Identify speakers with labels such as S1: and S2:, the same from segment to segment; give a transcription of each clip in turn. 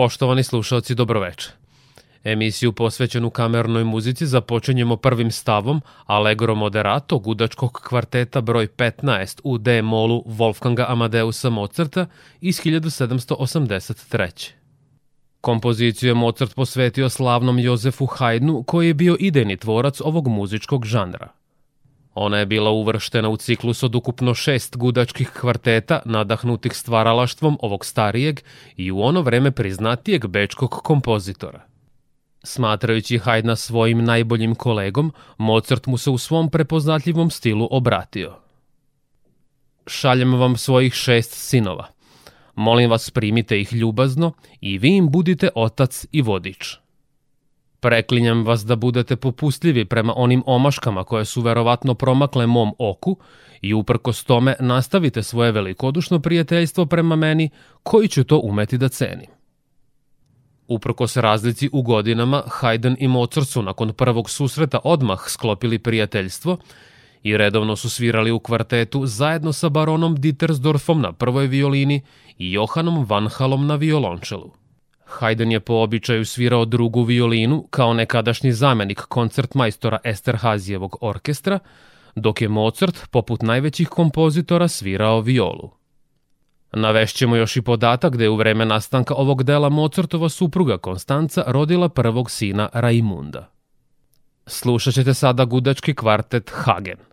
S1: Poštovani slušalci, dobroveče. Emisiju posvećenu kamernoj muzici započinjemo prvim stavom Allegro Moderato gudačkog kvarteta broj 15 u D-molu Wolfganga Amadeusa Mozarta iz 1783. Kompoziciju je Mozart posvetio slavnom Jozefu Haydnu koji je bio idejni tvorac ovog muzičkog žanra. Ona je bila uvrštena u ciklus od ukupno šest gudačkih kvarteta nadahnutih stvaralaštvom ovog starijeg i u ono vreme priznatijeg bečkog kompozitora. Smatrajući Haydna svojim najboljim kolegom, Mozart mu se u svom prepoznatljivom stilu obratio. Šaljem vam svojih šest sinova. Molim vas primite ih ljubazno i vi im budite otac i vodič. Preklinjam vas da budete popustljivi prema onim omaškama koje su verovatno promakle mom oku i uprkos tome nastavite svoje velikodušno prijateljstvo prema meni koji ću to umeti da cenim. Uprkos razlici u godinama, Haydn i Mozart su nakon prvog susreta odmah sklopili prijateljstvo i redovno su svirali u kvartetu zajedno sa baronom Dietersdorfom na prvoj violini i Johanom Vanhalom na violončelu. Haydn je po običaju svirao drugu violinu kao nekadašnji zamenik koncertmajstora Esterhazijevog orkestra, dok je Mozart, poput najvećih kompozitora, svirao violu. Navešćemo još i podatak da je u vreme nastanka ovog dela Mozartova supruga Konstanca rodila prvog sina Raimunda. Slušat ćete sada gudački kvartet Hagen.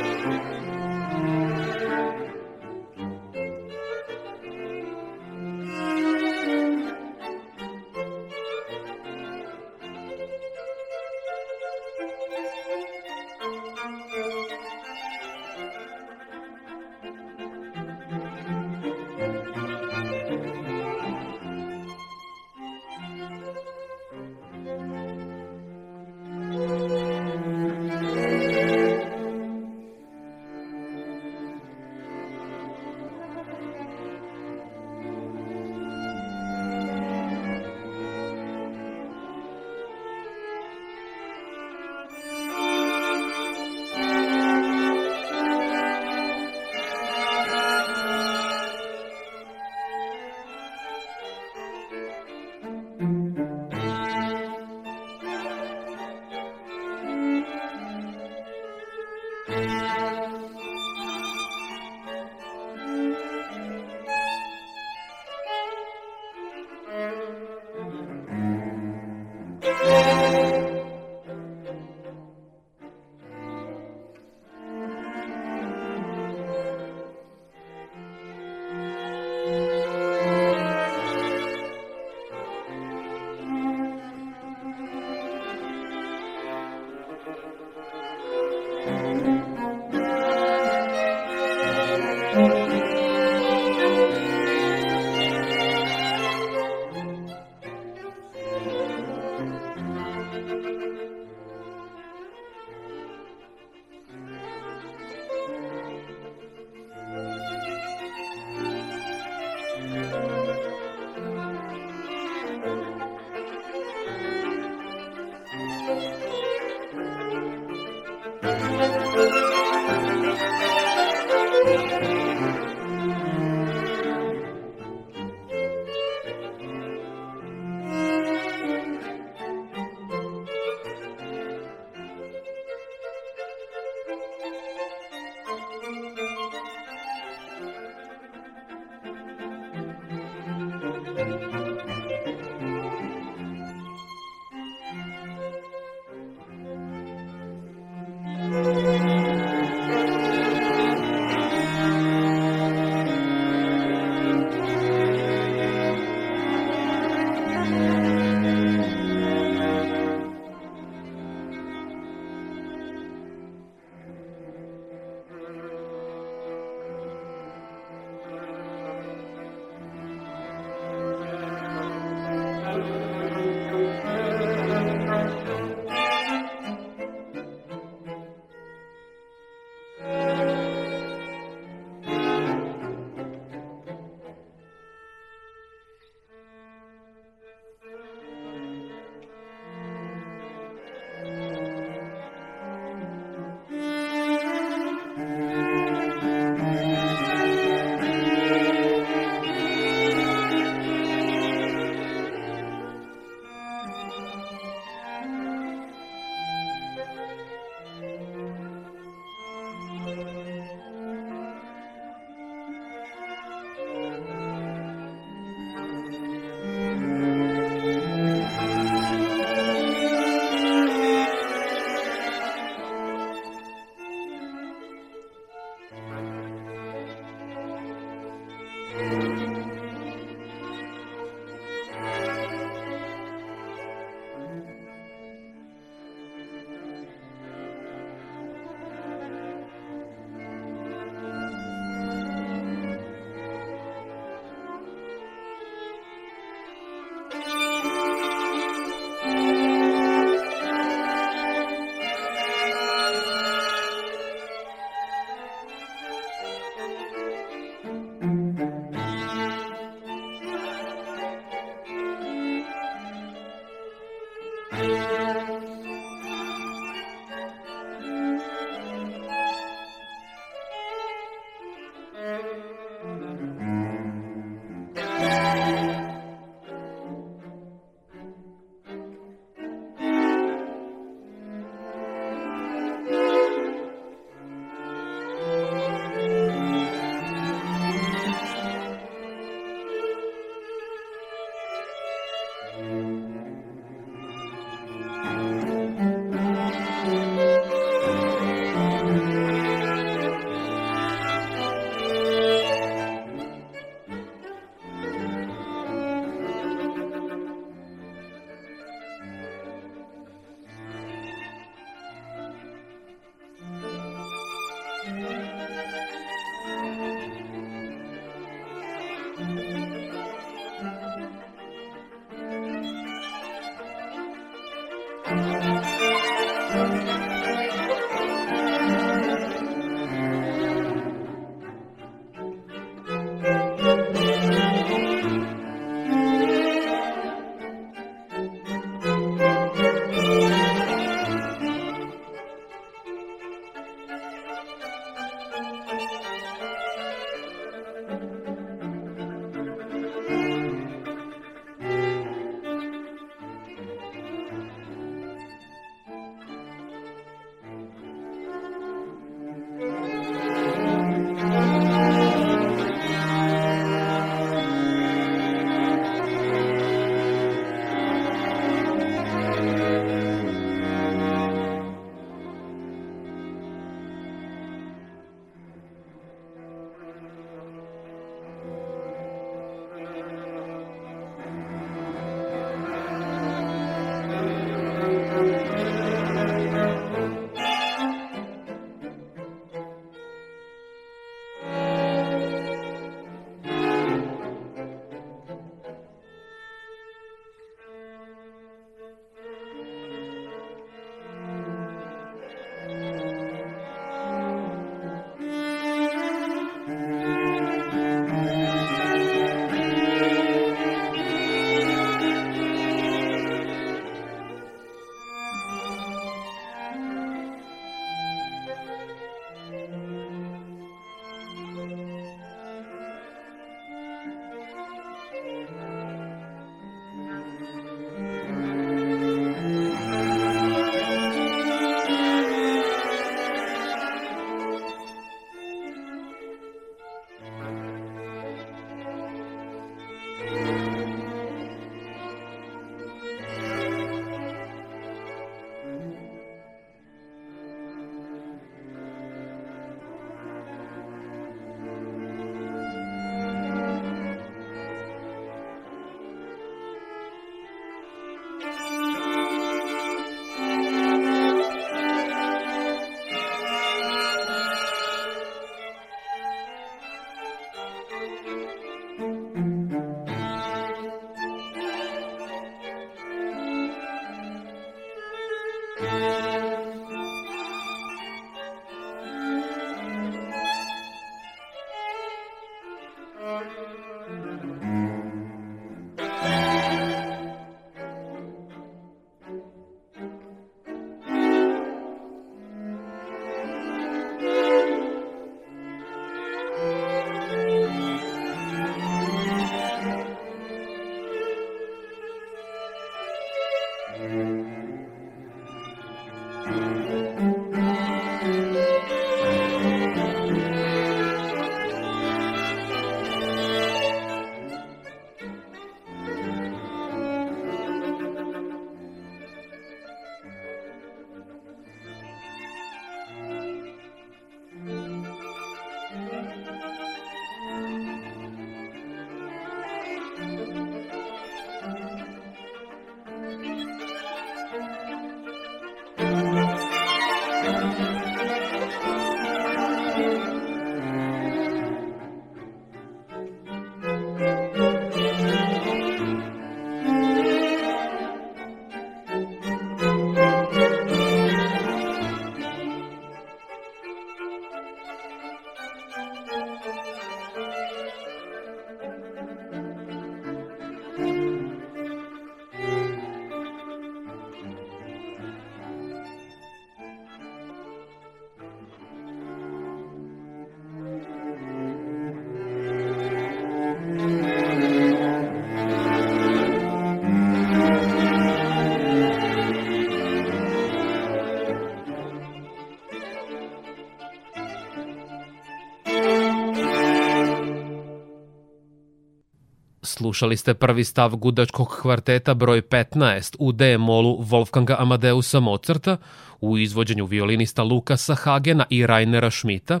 S1: Slušali ste prvi stav gudačkog kvarteta broj 15 u D-molu Wolfganga Amadeusa Mozarta u izvođenju violinista Lukasa Hagena i Rainera Schmidta,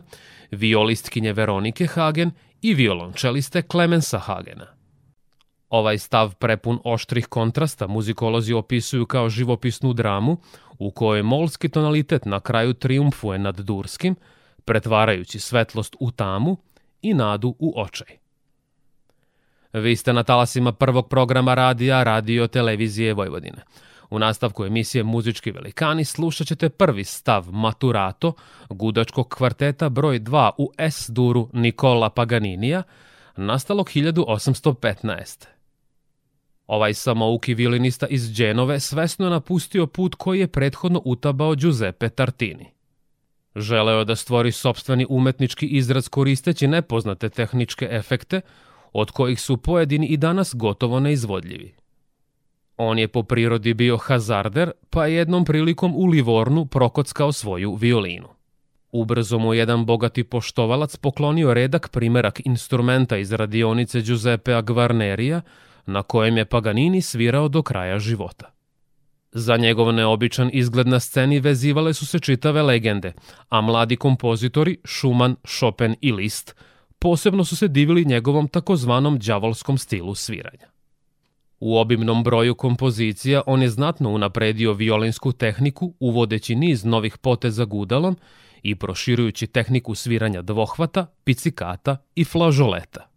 S1: violistkinje Veronike Hagen i violončeliste Clemensa Hagena. Ovaj stav prepun oštrih kontrasta muzikolozi opisuju kao živopisnu dramu u kojoj molski tonalitet na kraju triumfuje nad durskim, pretvarajući svetlost u tamu i nadu u očaj. Vi ste na talasima prvog programa radija Radio Televizije Vojvodine. U nastavku emisije Muzički velikani slušat ćete prvi stav Maturato, gudačkog kvarteta broj 2 u S-duru Nikola Paganinija, nastalog 1815. Ovaj samouki violinista iz Dženove svesno napustio put koji je prethodno utabao Giuseppe Tartini. Želeo da stvori sobstveni umetnički izraz koristeći nepoznate tehničke efekte, od kojih su pojedini i danas gotovo neizvodljivi. On je po prirodi bio hazarder, pa je jednom prilikom u Livornu prokockao svoju violinu. Ubrzo mu jedan bogati poštovalac poklonio redak primerak instrumenta iz radionice Giuseppea Gvarnerija, na kojem je Paganini svirao do kraja života. Za njegov neobičan izgled na sceni vezivale su se čitave legende, a mladi kompozitori Schumann, Chopin i Liszt – posebno su se divili njegovom takozvanom đavolskom stilu sviranja. U obimnom broju kompozicija on je znatno unapredio violinsku tehniku uvodeći niz novih poteza gudalom i proširujući tehniku sviranja dvohvata, picikata i flažoleta.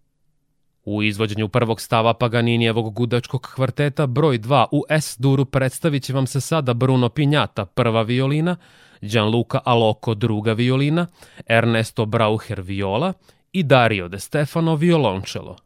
S1: U izvođenju prvog stava Paganinijevog gudačkog kvarteta broj 2 u S-duru predstavit će vam se sada Bruno Pinjata, prva violina, Gianluca Aloco, druga violina, Ernesto Braucher, viola i Dario De Stefano violončelo.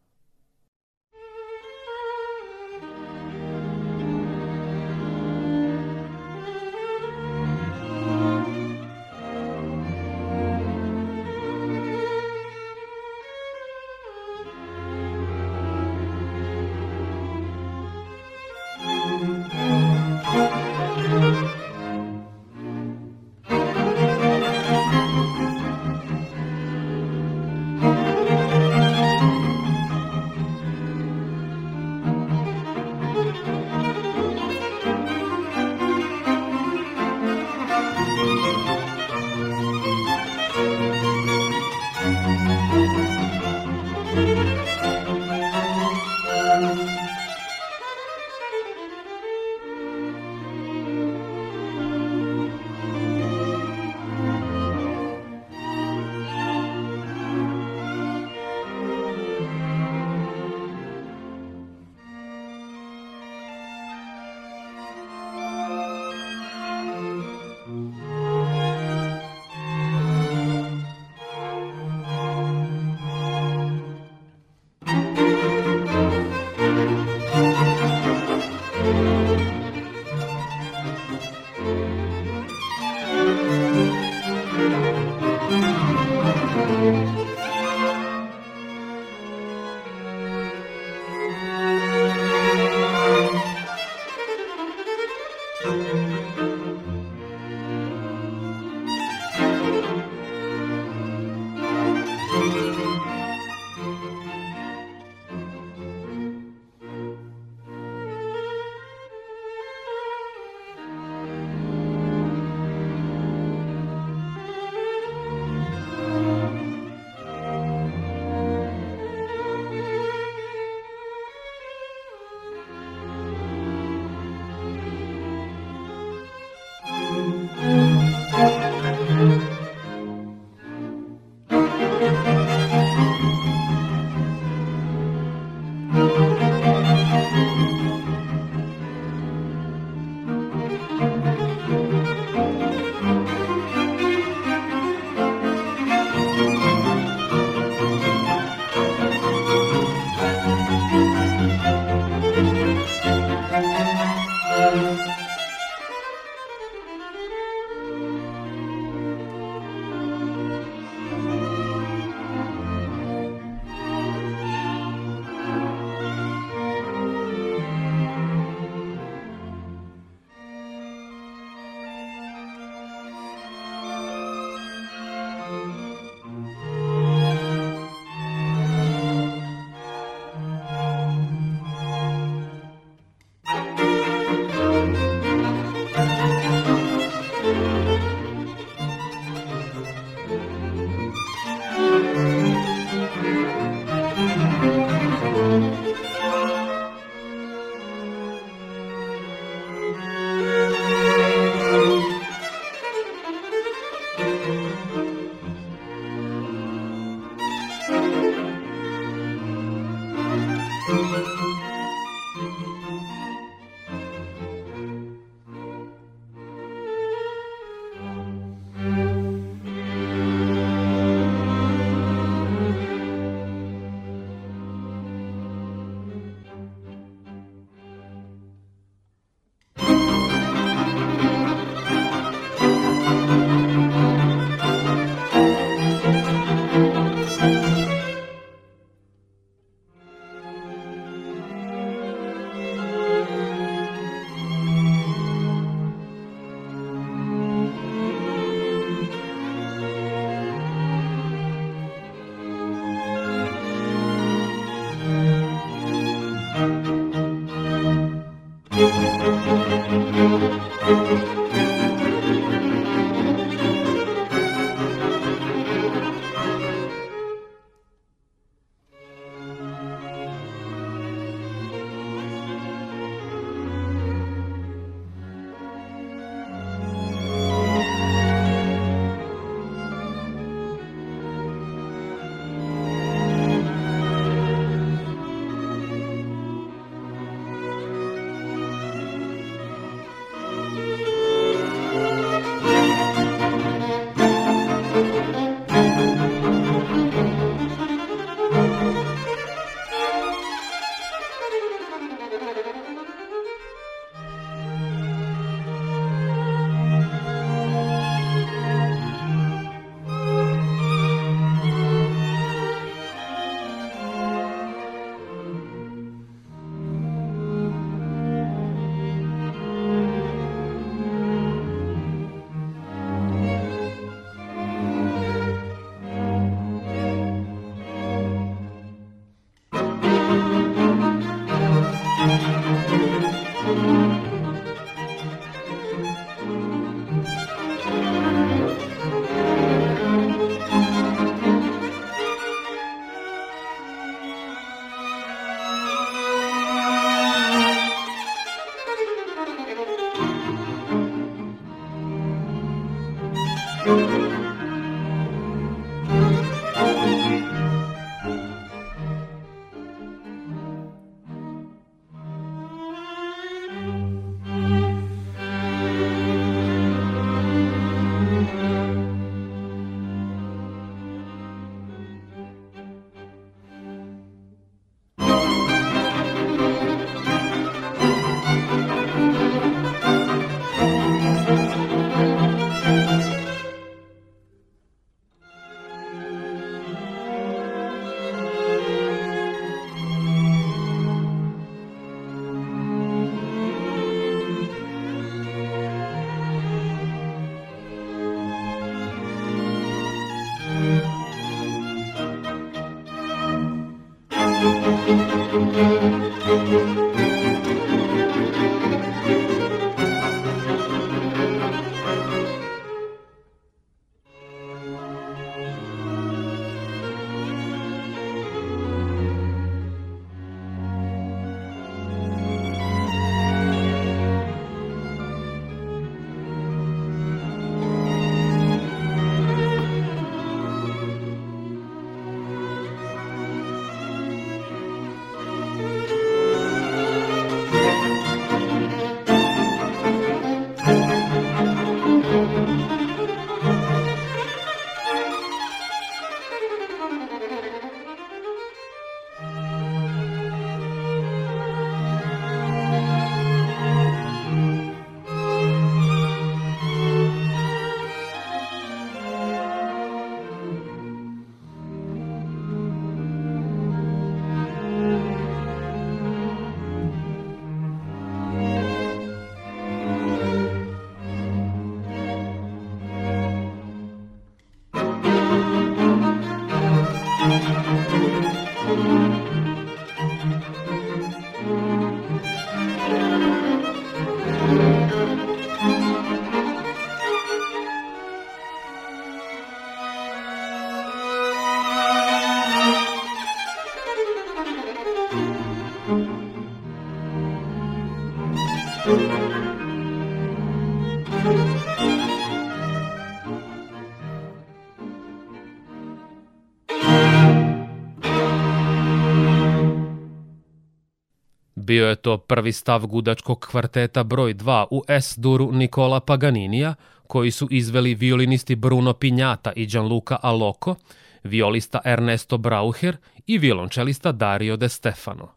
S1: Bio je to prvi stav gudačkog kvarteta broj 2 u S-duru Nikola Paganinija, koji su izveli violinisti Bruno Pinjata i Gianluca Aloco, violista Ernesto Brauher i violončelista Dario De Stefano.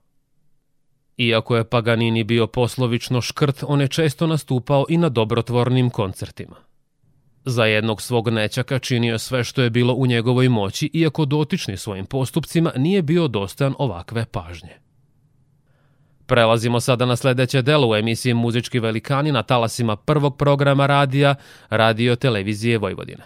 S1: Iako je Paganini bio poslovično škrt, on je često nastupao i na dobrotvornim koncertima. Za jednog svog nećaka činio sve što je bilo u njegovoj moći, iako dotični svojim postupcima nije bio dostojan ovakve pažnje. Prelazimo sada na sledeće delo u emisiji Muzički velikani na talasima prvog programa radija Radio Televizije Vojvodine.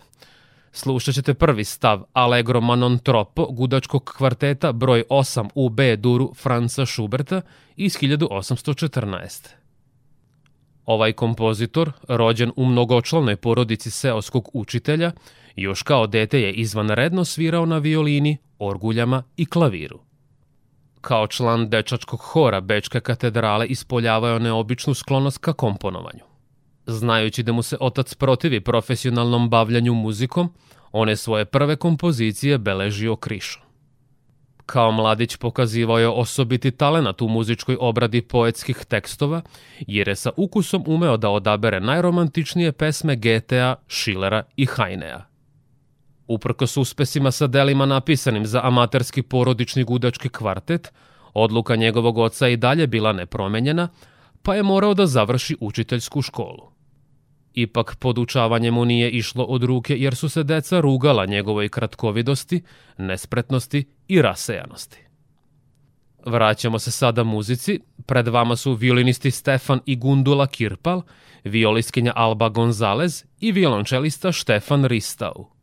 S1: Slušat ćete prvi stav Allegro Manon Troppo gudačkog kvarteta broj 8 u B duru Franca Schuberta iz 1814. Ovaj kompozitor, rođen u mnogočlanoj porodici seoskog učitelja, još kao dete je izvanredno svirao na violini, orguljama i klaviru. Kao član dečačkog hora Bečke katedrale ispoljavao neobičnu sklonost ka komponovanju. Znajući da mu se otac protivi profesionalnom bavljanju muzikom, on je svoje prve kompozicije beležio krišom. Kao mladić pokazivao je osobiti talenat u muzičkoj obradi poetskih tekstova, jer je sa ukusom umeo da odabere najromantičnije pesme Getea, Schillera i Hainea. Uprkos uspesima sa delima napisanim za amaterski porodični gudački kvartet, odluka njegovog oca i dalje bila nepromenjena, pa je morao da završi učiteljsku školu. Ipak podučavanje mu nije išlo od ruke jer su se deca rugala njegovoj kratkovidosti, nespretnosti i rasejanosti. Vraćamo se sada muzici. Pred vama su violinisti Stefan i Gundula Kirpal, violiskinja Alba Gonzalez i violončelista Štefan Ristau.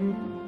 S1: Mm-hmm.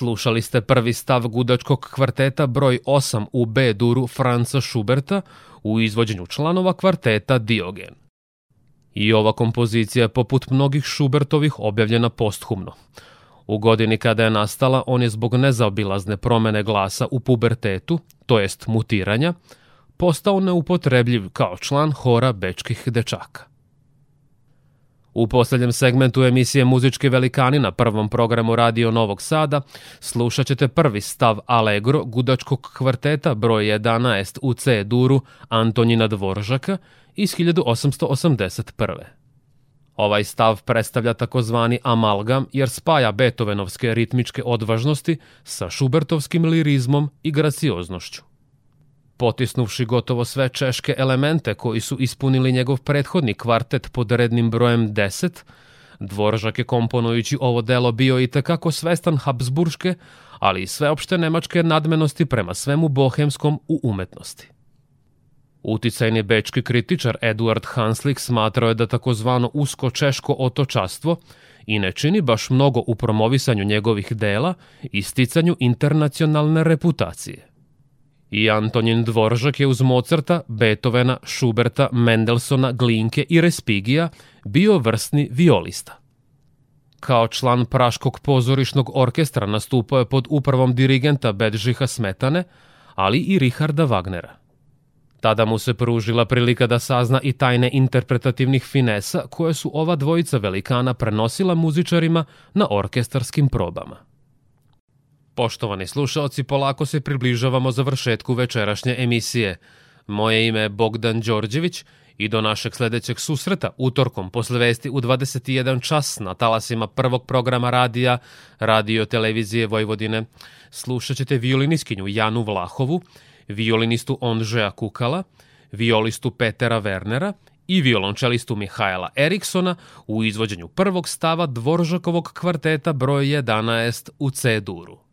S1: Slušali ste prvi stav gudačkog kvarteta broj 8 u B duru Franca Schuberta u izvođenju članova kvarteta Diogen. I ova kompozicija je poput mnogih Schubertovih objavljena posthumno. U godini kada je nastala, on je zbog nezaobilazne promene glasa u pubertetu, to jest mutiranja, postao neupotrebljiv kao član hora bečkih dečaka. U poslednjem segmentu emisije Muzički velikani na prvom programu Radio Novog Sada slušat ćete prvi stav Allegro gudačkog kvarteta broj 11 u C duru Antonina Dvoržaka iz 1881. Ovaj stav predstavlja takozvani amalgam jer spaja Beethovenovske ritmičke odvažnosti sa Schubertovskim lirizmom i gracioznošću. Potisnuvši gotovo sve češke elemente koji su ispunili njegov prethodni kvartet pod rednim brojem 10, Dvoržak je komponujući ovo delo bio i tekako svestan Habsburške, ali i sveopšte nemačke nadmenosti prema svemu bohemskom u umetnosti. Uticajni bečki kritičar Eduard Hanslik smatrao je da takozvano usko češko otočastvo i ne čini baš mnogo u promovisanju njegovih dela i sticanju internacionalne reputacije. I Antonin Dvoržak je uz Mozarta, Beethovena, Schuberta, Mendelsona, Glinke i Respigija bio vrsni violista. Kao član Praškog pozorišnog orkestra nastupao je pod upravom dirigenta Bedžiha Smetane, ali i Richarda Wagnera. Tada mu se pružila prilika da sazna i tajne interpretativnih finesa koje su ova dvojica velikana prenosila muzičarima na orkestarskim probama. Poštovani slušaoci, polako se približavamo završetku večerašnje emisije. Moje ime je Bogdan Đorđević i do našeg sledećeg susreta utorkom posle vesti u 21 čas na talasima prvog programa radija Radio Televizije Vojvodine slušat ćete violiniskinju Janu Vlahovu, violinistu Ondžeja Kukala, violistu Petera Wernera i violončelistu Mihajla Eriksona u izvođenju prvog stava Dvoržakovog kvarteta broj 11 u C-duru.